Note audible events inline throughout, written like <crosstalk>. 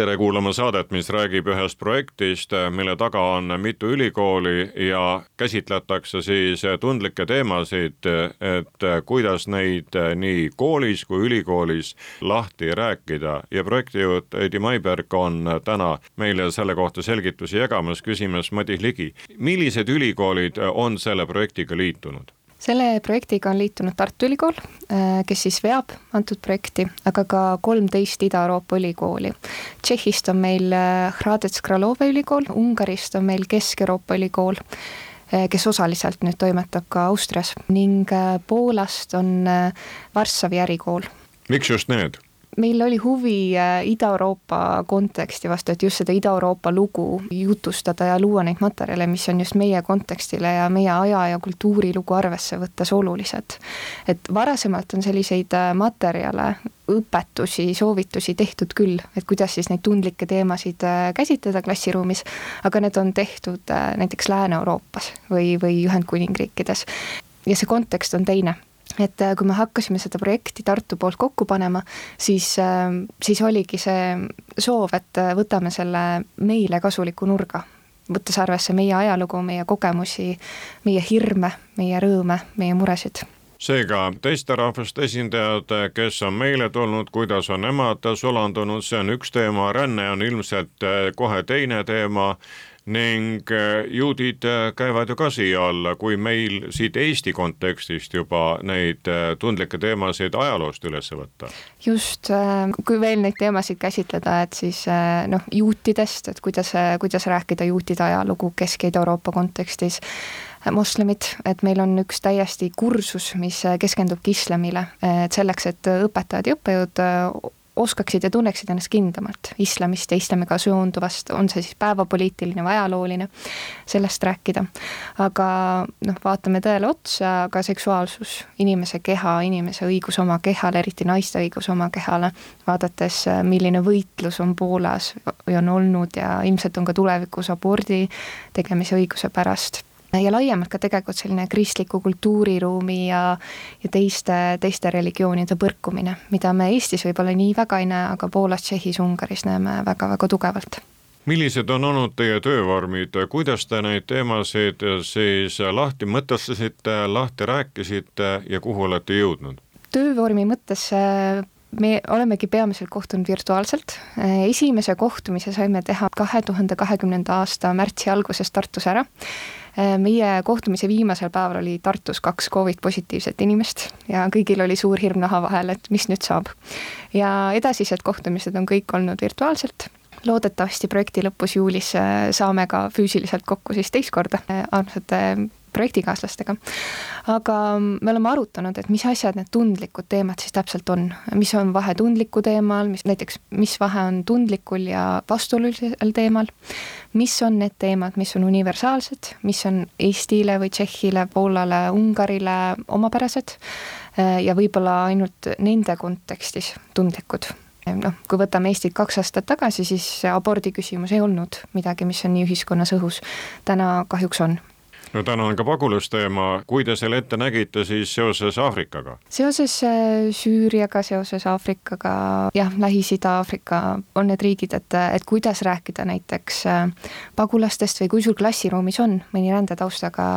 tere kuulama saadet, mis räägib ühest projektist, mille taga on mitu ülikooli ja käsitletakse siis tundlikke teemasid, et kuidas neid nii koolis kui ülikoolis lahti rääkida ja projektijuht Heidi Maiberg on täna meile selle kohta selgitusi jagamas, küsimas Madis Ligi, millised ülikoolid on selle projektiga liitunud? Selle projektiga on liitunud Tartu Ülikool, äh, kes siis veab antud projekti, aga ka kolmteist Ida-Euroopa ülikooli. Tšehhist on meil äh, Hradec Kralove ülikool, Ungarist on meil Kesk-Euroopa ülikool, äh, kes osaliselt nüüd toimetab ka Austrias ning Poolast on Varssavi ärikool. miks just need? Meil oli huvi äh, Ida-Euroopa konteksti vastu, et just seda Ida-Euroopa lugu jutustada ja luua neid materjale, mis on just meie kontekstile ja meie aja ja kultuurilugu arvesse võttes olulised. et varasemalt on selliseid äh, materjale, õpetusi, soovitusi tehtud küll, et kuidas siis neid tundlikke teemasid äh, käsitleda klassiruumis, aga need on tehtud näiteks Lääne-Euroopas või, või Ühendkuningriikides. ja see kontekst on teine et äh, kui me hakkasime seda projekti Tartu poolt kokku panema, siis, äh, siis oligi see soov, et äh, võtame selle meile kasuliku nurga, võttes arvesse meie ajalugu, meie kogemusi, meie hirme, meie rõõme, meie muresid. Seega teiste rahvuste esindajad, kes on meile tulnud, kuidas on nemad sulandunud, see on üks teema, ränne on ilmselt kohe teine teema ning äh, juudid äh, käivad ju ka siia alla, kui meil siit Eesti kontekstist juba neid äh, tundlikke teemasid ajaloost üles võtta. just, kui veel neid teemasid käsitleda, et siis noh, juutidest, et kuidas, kuidas rääkida juutide ajalugu Kesk- ja Ida-Euroopa kontekstis moslemid, et meil on üks täiesti kursus, mis keskendubki islamile, et selleks, et õpetajad ja õppejõud oskaksid ja tunneksid ennast kindlamalt islamist ja islamiga seonduvast, on see siis päevapoliitiline või ajalooline, sellest rääkida. aga noh, vaatame tõele otsa, ka seksuaalsus, inimese keha, inimese õigus oma kehale, eriti naiste õigus oma kehale, vaadates, milline võitlus on Poolas või on olnud ja ilmselt on ka tulevikus abordi tegemise õiguse pärast ja laiemalt ka tegelikult selline kristliku kultuuriruumi ja, ja teiste, teiste religioonide põrkumine, mida me Eestis võib-olla nii väga ei näe, aga Poolas, Tšehhis, Ungaris näeme väga-väga tugevalt millised on olnud teie töövormid, kuidas te neid teemasid siis lahti mõtestasite, lahti rääkisite ja kuhu olete jõudnud? töövormi mõttes me olemegi peamiselt kohtunud virtuaalselt. esimese kohtumise saime teha kahe tuhande kahekümnenda aasta märtsi alguses Tartus ära Äh, meie kohtumise viimasel päeval oli Tartus kaks Covid positiivset inimest ja kõigil oli suur hirm naha vahel, et mis nüüd saab. ja edasised kohtumised on kõik olnud virtuaalselt loodetavasti projekti lõpus juulis äh, saame ka füüsiliselt kokku siis teist korda äh, armsate projektikaaslastega. aga me oleme arutanud, et mis asjad need tundlikud teemad siis täpselt on, mis on vahe tundliku teemal, mis näiteks, mis vahe on tundlikul ja vastuolulisel teemal, mis on need teemad, mis on universaalsed, mis on Eestile või Tšehhile, Poolale, Ungarile omapärased? Ja võib-olla ainult nende kontekstis tundlikud. Noh, kui võtame Eestit kaks aastat tagasi, siis abordi küsimus ei olnud midagi, mis on nii ühiskonnas õhus. täna kahjuks on no täna on ka pagulasteema, kui te selle ette nägite, siis seoses Aafrikaga? seoses äh, Süüriaga, seoses Aafrikaga, jah, Lähis-Ida, Aafrika on need riigid, et, et kuidas rääkida näiteks äh, pagulastest või kui sul klassiruumis on mõni rändetaustaga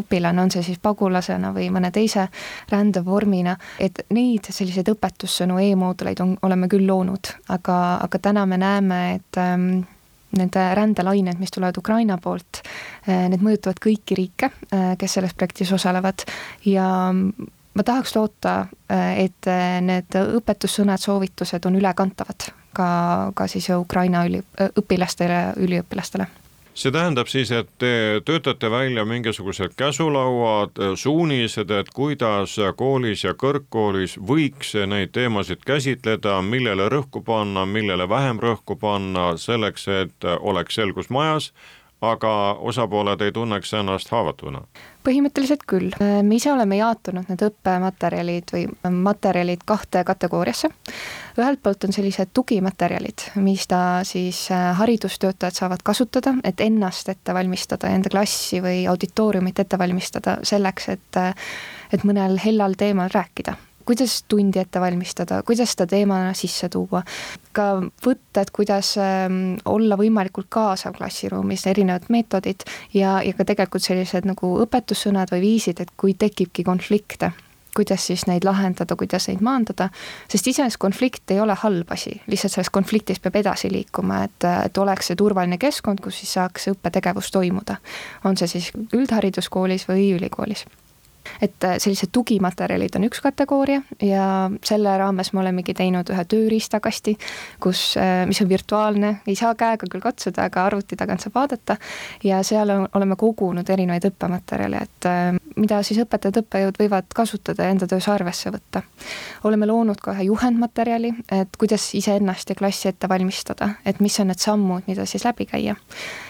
õpilane, on see siis pagulasena või mõne teise rändevormina, et neid selliseid õpetussõnu e-mooduleid on, oleme küll loonud, aga, aga täna me näeme, et ähm, need rändelained, mis tulevad Ukraina poolt, eh, need mõjutavad kõiki riike, eh, kes selles projektis osalevad. Ja ma tahaks loota, et need õpetussõnad, soovitused on ülekantavad ka, ka siis Ukraina üli, õpilastele, üliõpilastele see tähendab siis, et te töötate välja mingisugused käsulauad, suunised, et kuidas koolis ja kõrgkoolis võiks neid teemasid käsitleda, millele rõhku panna, millele vähem rõhku panna, selleks et oleks selgus majas, aga osapooled ei tunneks ennast haavatuna? põhimõtteliselt küll, me ise oleme jaotanud need õppematerjalid või materjalid kahte kategooriasse. ühelt poolt on sellised tugimaterjalid, mis ta siis äh, haridustöötajad saavad kasutada, et ennast ette valmistada, enda klassi või auditooriumit ette valmistada selleks, et äh, et mõnel hellal teemal rääkida kuidas tundi ette valmistada, kuidas seda teemana sisse tuua, ka võtted, kuidas ähm, olla võimalikult kaasav klassiruumis, erinevad meetodid ja, ja ka tegelikult sellised nagu õpetussõnad või viisid, et kui tekibki konflikte kuidas siis neid lahendada, kuidas neid maandada, sest iseenesest konflikt ei ole halb asi, lihtsalt selles konfliktis peab edasi liikuma, et, et oleks see turvaline keskkond, kus siis saaks õppetegevus toimuda. on see siis üldhariduskoolis või ülikoolis et äh, sellised tugimaterjalid on üks kategooria ja selle raames me olemegi teinud ühe tööriistakasti, kus, äh, mis on virtuaalne, ei saa käega küll katsuda, aga arvuti tagant saab vaadata ja seal on, oleme kogunud erinevaid õppematerjale, et äh, mida siis õpetajad, õppejõud võivad kasutada ja enda töös arvesse võtta. oleme loonud ka ühe juhendmaterjali, et kuidas iseennast ja klassi ette valmistada, et mis on need sammud, mida siis läbi käia.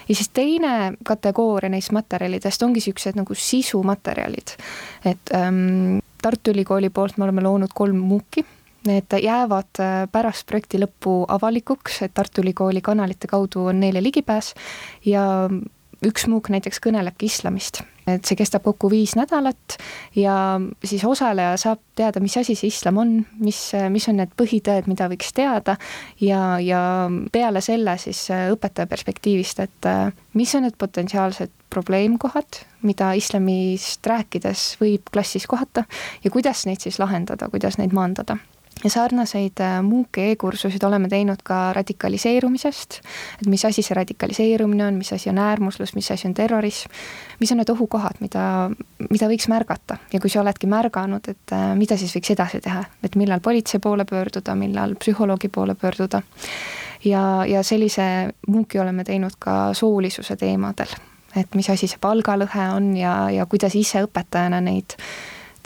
ja siis teine kategooria neist materjalidest ongi niisugused nagu sisumaterjalid et ähm, Tartu Ülikooli poolt me oleme loonud kolm MOOC-i, need jäävad äh, pärast projekti lõppu avalikuks, et Tartu Ülikooli kanalite kaudu on neile ligipääs. Ja üks MOOC näiteks kõnelebki islamist, et see kestab kokku viis nädalat ja siis osaleja saab teada, mis asi see islam on, mis, mis on need põhitõed, mida võiks teada. Ja, ja peale selle siis õpetaja perspektiivist, et mis on need potentsiaalsed probleemkohad, mida islamist rääkides võib klassis kohata ja kuidas neid siis lahendada, kuidas neid maandada. Ja sarnaseid äh, MOOC-e e-kursusid oleme teinud ka radikaliseerumisest, et mis asi see radikaliseerumine on, mis asi on äärmuslus, mis asi on terrorism, mis on need ohukohad, mida, mida võiks märgata. Ja kui sa oledki märganud, et äh, mida siis võiks edasi teha, et millal politsei poole pöörduda, millal psühholoogi poole pöörduda. ja, ja sellise MOOC-i oleme teinud ka soolisuse teemadel, et mis asi see palgalõhe on ja, ja kuidas ise õpetajana neid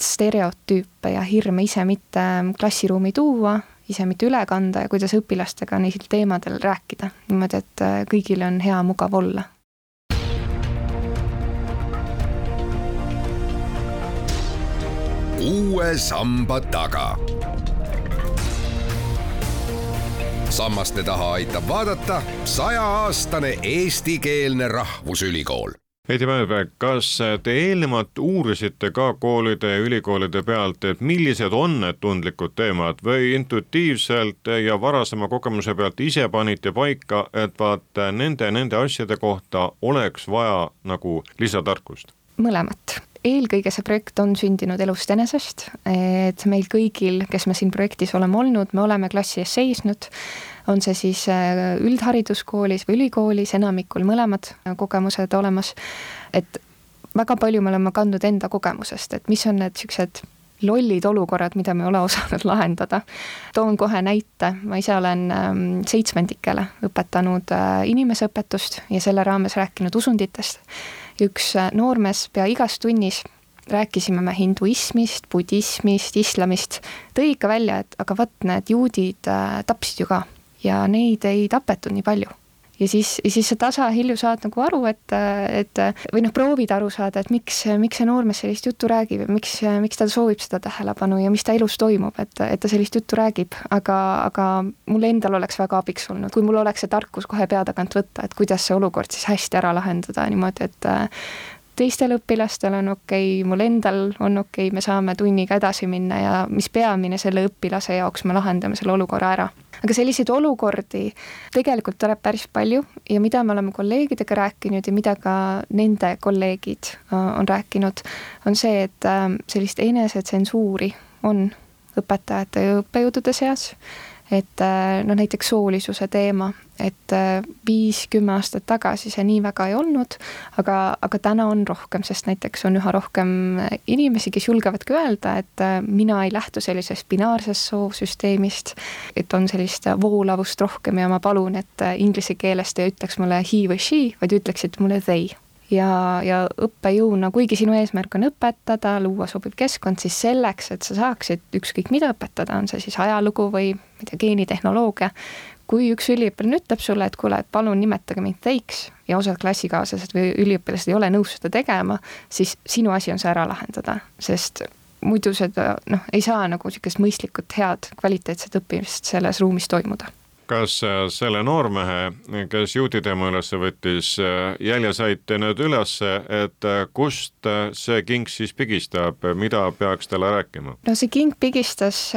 stereotüüpe ja hirme ise mitte klassiruumi tuua, ise mitte üle kanda ja kuidas õpilastega neil teemadel rääkida, niimoodi, et äh, kõigil on hea mugav olla. uue samba taga. Sammaste taha aitab vaadata sajaaastane eestikeelne rahvusülikool Heidi Mäeberg, kas te eelnevalt uurisite ka koolide ja ülikoolide pealt, et millised on need tundlikud teemad või intuitiivselt ja varasema kogemuse pealt ise panite paika, et vaat nende, nende asjade kohta oleks vaja nagu lisatarkust? mõlemat eelkõige see projekt on sündinud elust enesest, et meil kõigil, kes me siin projektis oleme olnud, me oleme klassi ees seisnud, on see siis äh, üldhariduskoolis või ülikoolis, enamikul mõlemad kogemused olemas, et väga palju me oleme kandnud enda kogemusest, et mis on need niisugused lollid olukorrad, mida me ei ole <laughs> osanud lahendada. toon kohe näite, ma ise olen ähm, seitsmendikele õpetanud äh, inimeseõpetust ja selle raames rääkinud usunditest. Üks äh, noormees pea igas tunnis rääkisime me hinduismist, budismist, islamist, tõi ikka välja, et aga vot, need juudid äh, tapsid ju ka ja neid ei tapetud nii palju ja siis, siis sa tasahilju saad nagu aru, et, et või noh, proovid aru saada, et miks, miks see noormees sellist juttu räägib ja miks, miks ta soovib seda tähelepanu ja mis ta elus toimub, et, et ta sellist juttu räägib, aga, aga mul endal oleks väga abiks olnud, kui mul oleks see tarkus kohe pea tagant võtta, et kuidas see olukord siis hästi ära lahendada niimoodi, et teistel õpilastel on okei okay,, mul endal on okei okay,, me saame tunniga edasi minna ja mis peamine, selle õpilase jaoks me lahendame selle olukorra ära. Aga selliseid olukordi tegelikult tuleb päris palju ja mida me oleme kolleegidega rääkinud ja mida ka nende kolleegid äh, on rääkinud, on see, et äh, sellist enesetsensuuri on õpetajate ja õppejõudude seas et äh, noh, näiteks soolisuse teema, et äh, viis-kümme aastat tagasi see nii väga ei olnud, aga, aga täna on rohkem, sest näiteks on üha rohkem inimesi, kes julgevadki öelda, et äh, mina ei lähtu sellisest binaarsest soosüsteemist, et on sellist voolavust rohkem ja ma palun, et inglise keeles te ei ütleks mulle he või she, vaid ütleksite mulle they ja, ja õppejõuna, kuigi sinu eesmärk on õpetada, luua sobiv keskkond, siis selleks, et sa saaksid ükskõik mida õpetada, on see siis ajalugu või ma ei tea, geenitehnoloogia, kui üks üliõpilane ütleb sulle, et kuule, et palun nimetage mind teiks ja osad klassikaaslased või üliõpilased ei ole nõus seda tegema, siis sinu asi on see ära lahendada, sest muidu seda noh, ei saa nagu niisugust mõistlikut, head, kvaliteetset õppimist selles ruumis toimuda kas äh, selle noormehe, kes juudi teema üles võttis, äh, jälje saite nüüd ülesse, et äh, kust see king siis pigistab, mida peaks talle rääkima? no see king pigistas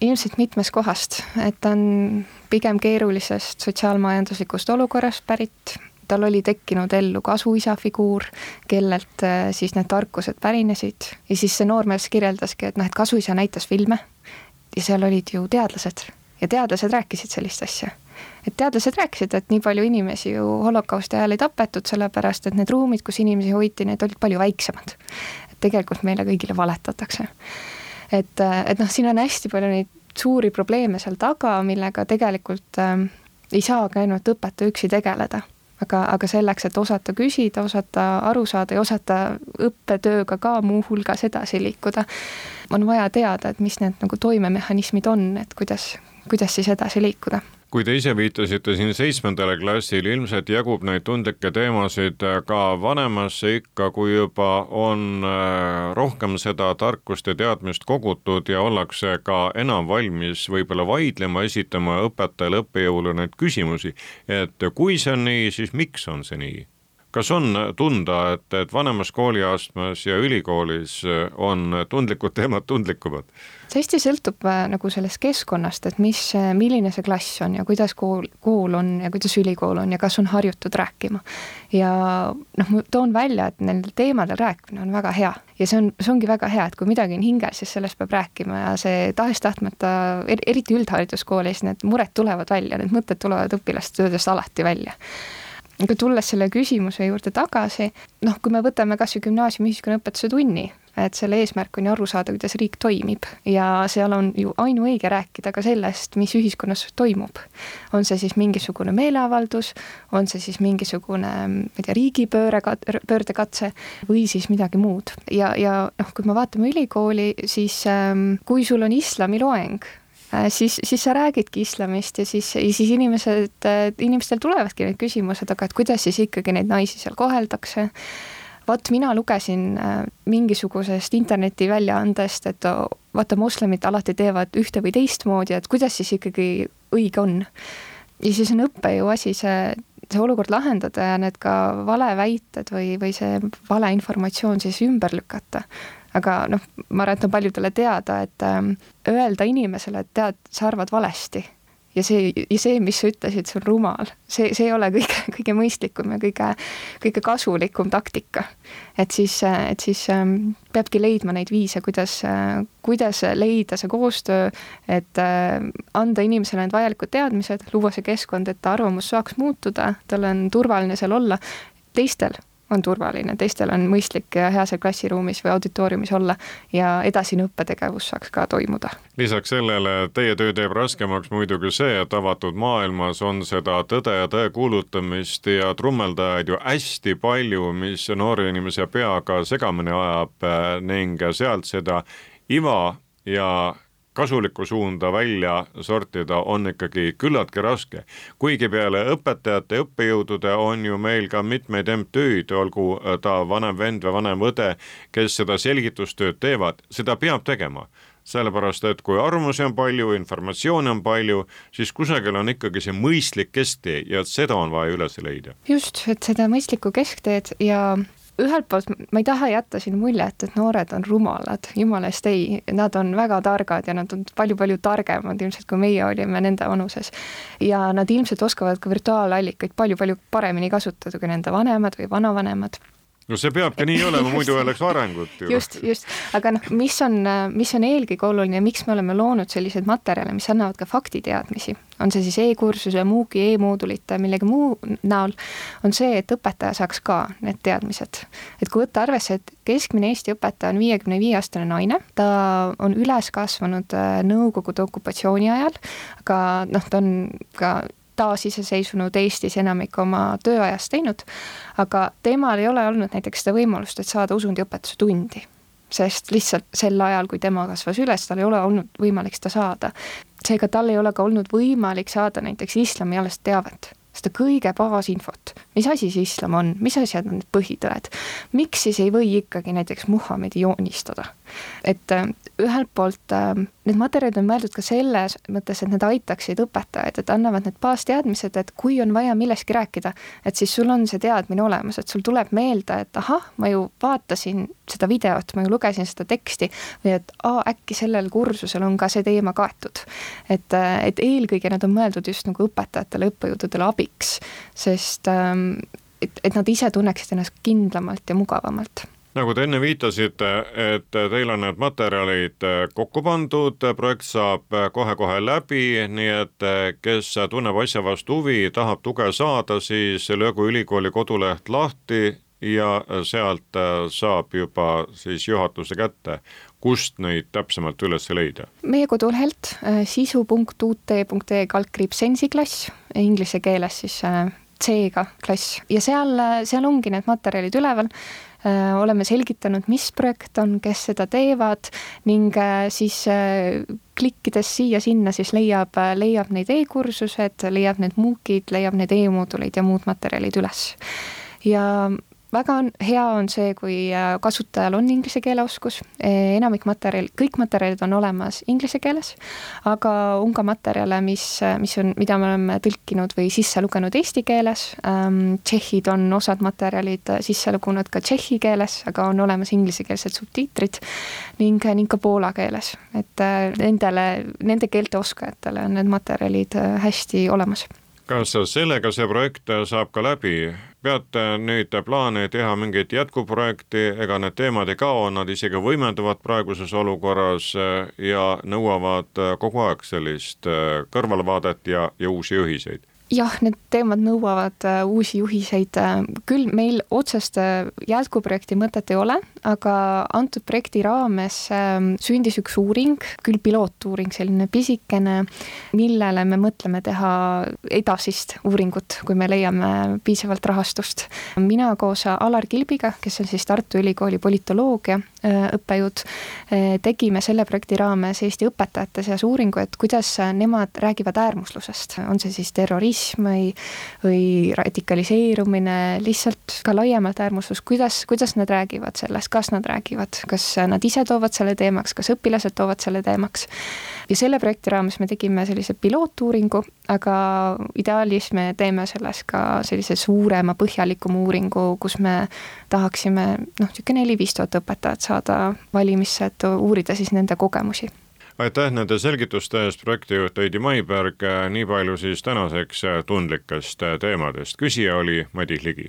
ilmselt mitmest kohast, et ta on pigem keerulisest sotsiaalmajanduslikust olukorrast pärit, tal oli tekkinud ellu kasuisa figuur, kellelt siis need tarkused pärinesid. Ja siis see noormees kirjeldaski, et noh, et kasuisa näitas filme. Ja seal olid ju teadlased ja teadlased rääkisid sellist asja. et teadlased rääkisid, et nii palju inimesi ju holokausti ajal ei tapetud, sellepärast et need ruumid, kus inimesi hoiti, need olid palju väiksemad. et tegelikult meile kõigile valetatakse. et, et noh, siin on hästi palju neid suuri probleeme seal taga, millega tegelikult äh, ei saagi ainult õpetaja üksi tegeleda aga, aga selleks, et osata küsida, osata aru saada ja osata õppetööga ka muuhulgas edasi liikuda, on vaja teada, et mis need nagu toimemehhanismid on, et kuidas, kuidas siis edasi liikuda kui te ise viitasite siin seitsmendale klassile, ilmselt jagub neid tundlikke teemasid ka vanemasse ikka, kui juba on äh, rohkem seda tarkust ja teadmist kogutud ja ollakse ka enam valmis võib-olla vaidlema, esitama õpetajale, õppejõule neid küsimusi. et kui see on nii, siis miks on see nii? Kas on tunda, et, et vanemas kooliastmes ja ülikoolis on tundlikud teemad tundlikumad? see hästi sõltub äh, nagu sellest keskkonnast, et mis, äh, milline see klass on ja kuidas kool, kool on ja kuidas ülikool on ja kas on harjutud rääkima. ja noh, ma toon välja, et nendel teemadel rääkimine on väga hea ja see on, see ongi väga hea, et kui midagi on hinges, siis sellest peab rääkima ja see tahes-tahtmata, eriti üldhariduskoolis, need mured tulevad välja, need mõtted tulevad õpilaste töödest alati välja aga tulles selle küsimuse juurde tagasi, noh, kui me võtame kas või gümnaasiumi ühiskonnaõpetuse tunni, et selle eesmärk on ju aru saada, kuidas riik toimib ja seal on ju ainuõige rääkida ka sellest, mis ühiskonnas toimub. on see siis mingisugune meeleavaldus, on see siis mingisugune, ma ei tea, riigipööre, pöördekatse või siis midagi muud ja, ja noh, kui me vaatame ülikooli, siis ähm, kui sul on islamiloeng, siis, siis sa räägidki islamist ja siis, siis inimesed, äh, inimestel tulevadki need küsimused, aga et kuidas siis ikkagi neid naisi seal koheldakse. vot mina lugesin äh, mingisugusest internetiväljaandest, et vaata, moslemid alati teevad ühte või teistmoodi, et kuidas siis ikkagi õige on. ja siis on õppejõu asi see, see olukord lahendada ja need ka valeväited või, või see valeinformatsioon siis ümber lükata aga noh, ma arvan, et on paljudele teada, et ähm, öelda inimesele, et tead, sa arvad valesti ja see, ja see, mis sa ütlesid, see on rumal. see, see ei ole kõige, <laughs> kõige mõistlikum ja kõige, kõige kasulikum taktika. et siis, et siis ähm, peabki leidma neid viise, kuidas, kuidas leida see koostöö, et äh, anda inimesele need vajalikud teadmised, luua see keskkond, et ta arvamus saaks muutuda, tal on turvaline seal olla, teistel on turvaline, teistel on mõistlik ja hea seal klassiruumis või auditooriumis olla ja edasine õppetegevus saaks ka toimuda. lisaks sellele teie töö teeb raskemaks muidugi see, et avatud maailmas on seda tõde ja tõe kuulutamist ja trummeldajaid ju hästi palju, mis noore inimese peaga segamini ajab eh, ning sealt seda iva ja kasulikku suunda välja sortida on ikkagi küllaltki raske. kuigi peale õpetajate, õppejõudude on ju meil ka mitmeid MTÜ-d, olgu ta vanem vend või vanem õde, kes seda selgitustööd teevad, seda peab tegema sellepärast, et kui arvamusi on palju, informatsiooni on palju, siis kusagil on ikkagi see mõistlik kesktee ja seda on vaja üles leida. just, et seda mõistlikku keskteed ja ühelt poolt ma ei taha jätta siin muljet, et noored on rumalad, jumala eest ei, nad on väga targad ja nad on palju-palju targemad ilmselt, kui meie olime nende vanuses. ja nad ilmselt oskavad ka virtuaalallikaid palju-palju paremini kasutada kui nende vanemad või vanavanemad no see peabki nii olema, muidu ei oleks arengut ju. just, just, aga noh, mis on, mis on eelkõige oluline, miks me oleme loonud selliseid materjale, mis annavad ka faktiteadmisi, on see siis e-kursuse, Moogi e, e-moodulite, millegi muu näol, on see, et õpetaja saaks ka need teadmised. et kui võtta arvesse, et keskmine Eesti õpetaja on viiekümne viie aastane naine, ta on üles kasvanud äh, Nõukogude okupatsiooni ajal, aga noh, ta on ka taasiseseisvunud Eestis enamik oma tööajast teinud, aga temal ei ole olnud näiteks seda võimalust, et saada usundiõpetuse tundi sest lihtsalt sel ajal, kui tema kasvas üles, tal ei ole olnud võimalik seda saada. seega tal ei ole ka olnud võimalik saada näiteks islamialast teavet seda kõige baasinfot, mis asi see islam on, mis asjad on need põhitõed, miks siis ei või ikkagi näiteks Muhamedi joonistada? et äh, ühelt poolt äh, need materjalid on mõeldud ka selles mõttes, et need aitaksid õpetajaid, et annavad need baasteadmised, et kui on vaja millestki rääkida, et siis sul on see teadmine olemas, et sul tuleb meelde, et ahah, ma ju vaatasin seda videot, ma ju lugesin seda teksti või et aa, äkki sellel kursusel on ka see teema kaetud. et, äh, et eelkõige nad on mõeldud just nagu õpetajatele, õppejõududele abiks, sest ähm, et, et nad ise tunneksid ennast kindlamalt ja mugavamalt. Nagu te enne viitasite, et teil on need materjalid kokku pandud, projekt saab kohe-kohe läbi, nii et kes tunneb asja vastu huvi, tahab tuge saada, siis löögu ülikooli koduleht lahti ja sealt saab juba siis juhatuse kätte kust neid täpsemalt üles leida? meie kodulehelt äh, sisu.ut.ee kaldkriips sensiklass, inglise keeles siis äh, C-ga klass ja seal, seal ongi need materjalid üleval Äh, oleme selgitanud, mis projekt on, kes seda teevad ning äh, siis äh, klikkides siia-sinna siis leiab, leiab neid e-kursused, leiab need MOOC-id, leiab need e-moodulid ja muud materjalid üles. ja väga on, hea on see, kui äh, kasutajal on inglise keele oskus, e, enamik materjal, kõik materjalid on olemas inglise keeles, aga on ka materjale, mis, mis on, mida me oleme tõlkinud või sisse lugenud eesti keeles, ähm, tšehhid on osad materjalid sisse lugenud ka tšehhi keeles, aga on olemas inglisekeelsed subtiitrid ning, ning ka poola keeles, et äh, nendele, nende keelte oskajatele on need materjalid äh, hästi olemas. Kas sellega see projekt saab ka läbi, peate nüüd plaani teha mingit jätkuprojekti, ega need teemad ei kao, nad isegi võimenduvad praeguses olukorras ja nõuavad kogu aeg sellist kõrvalvaadet ja, ja uusi juhiseid. Jah, need teemad nõuavad äh, uusi juhiseid, äh, küll meil otsest äh, jätkuprojekti mõtet ei ole, aga antud projekti raames ähm, sündis üks uuring, küll pilootuuring, selline pisikene, millele me mõtleme teha edasist uuringut, kui me leiame piisavalt rahastust. mina koos Alar Kilbiga, kes on siis Tartu Ülikooli politoloogia õppejõud, tegime selle projekti raames Eesti õpetajate seas uuringu, et kuidas nemad räägivad äärmuslusest, on see siis terrorism, või, või radikaliseerumine, lihtsalt ka laiemalt äärmuslus, kuidas, kuidas nad räägivad sellest, kas nad räägivad, kas nad ise toovad selle teemaks, kas õpilased toovad selle teemaks. ja selle projekti raames me tegime sellise pilootuuringu, aga ideaalis me teeme selles ka sellise suurema, põhjalikuma uuringu, kus me tahaksime noh, niisugune neli-viis tuhat õpetajat saada valimisse, et uurida siis nende kogemusi aitäh nende selgituste eest, projektijuht Heidi Maiberg, nii palju siis tänaseks tundlikest teemadest, küsija oli Madis Ligi.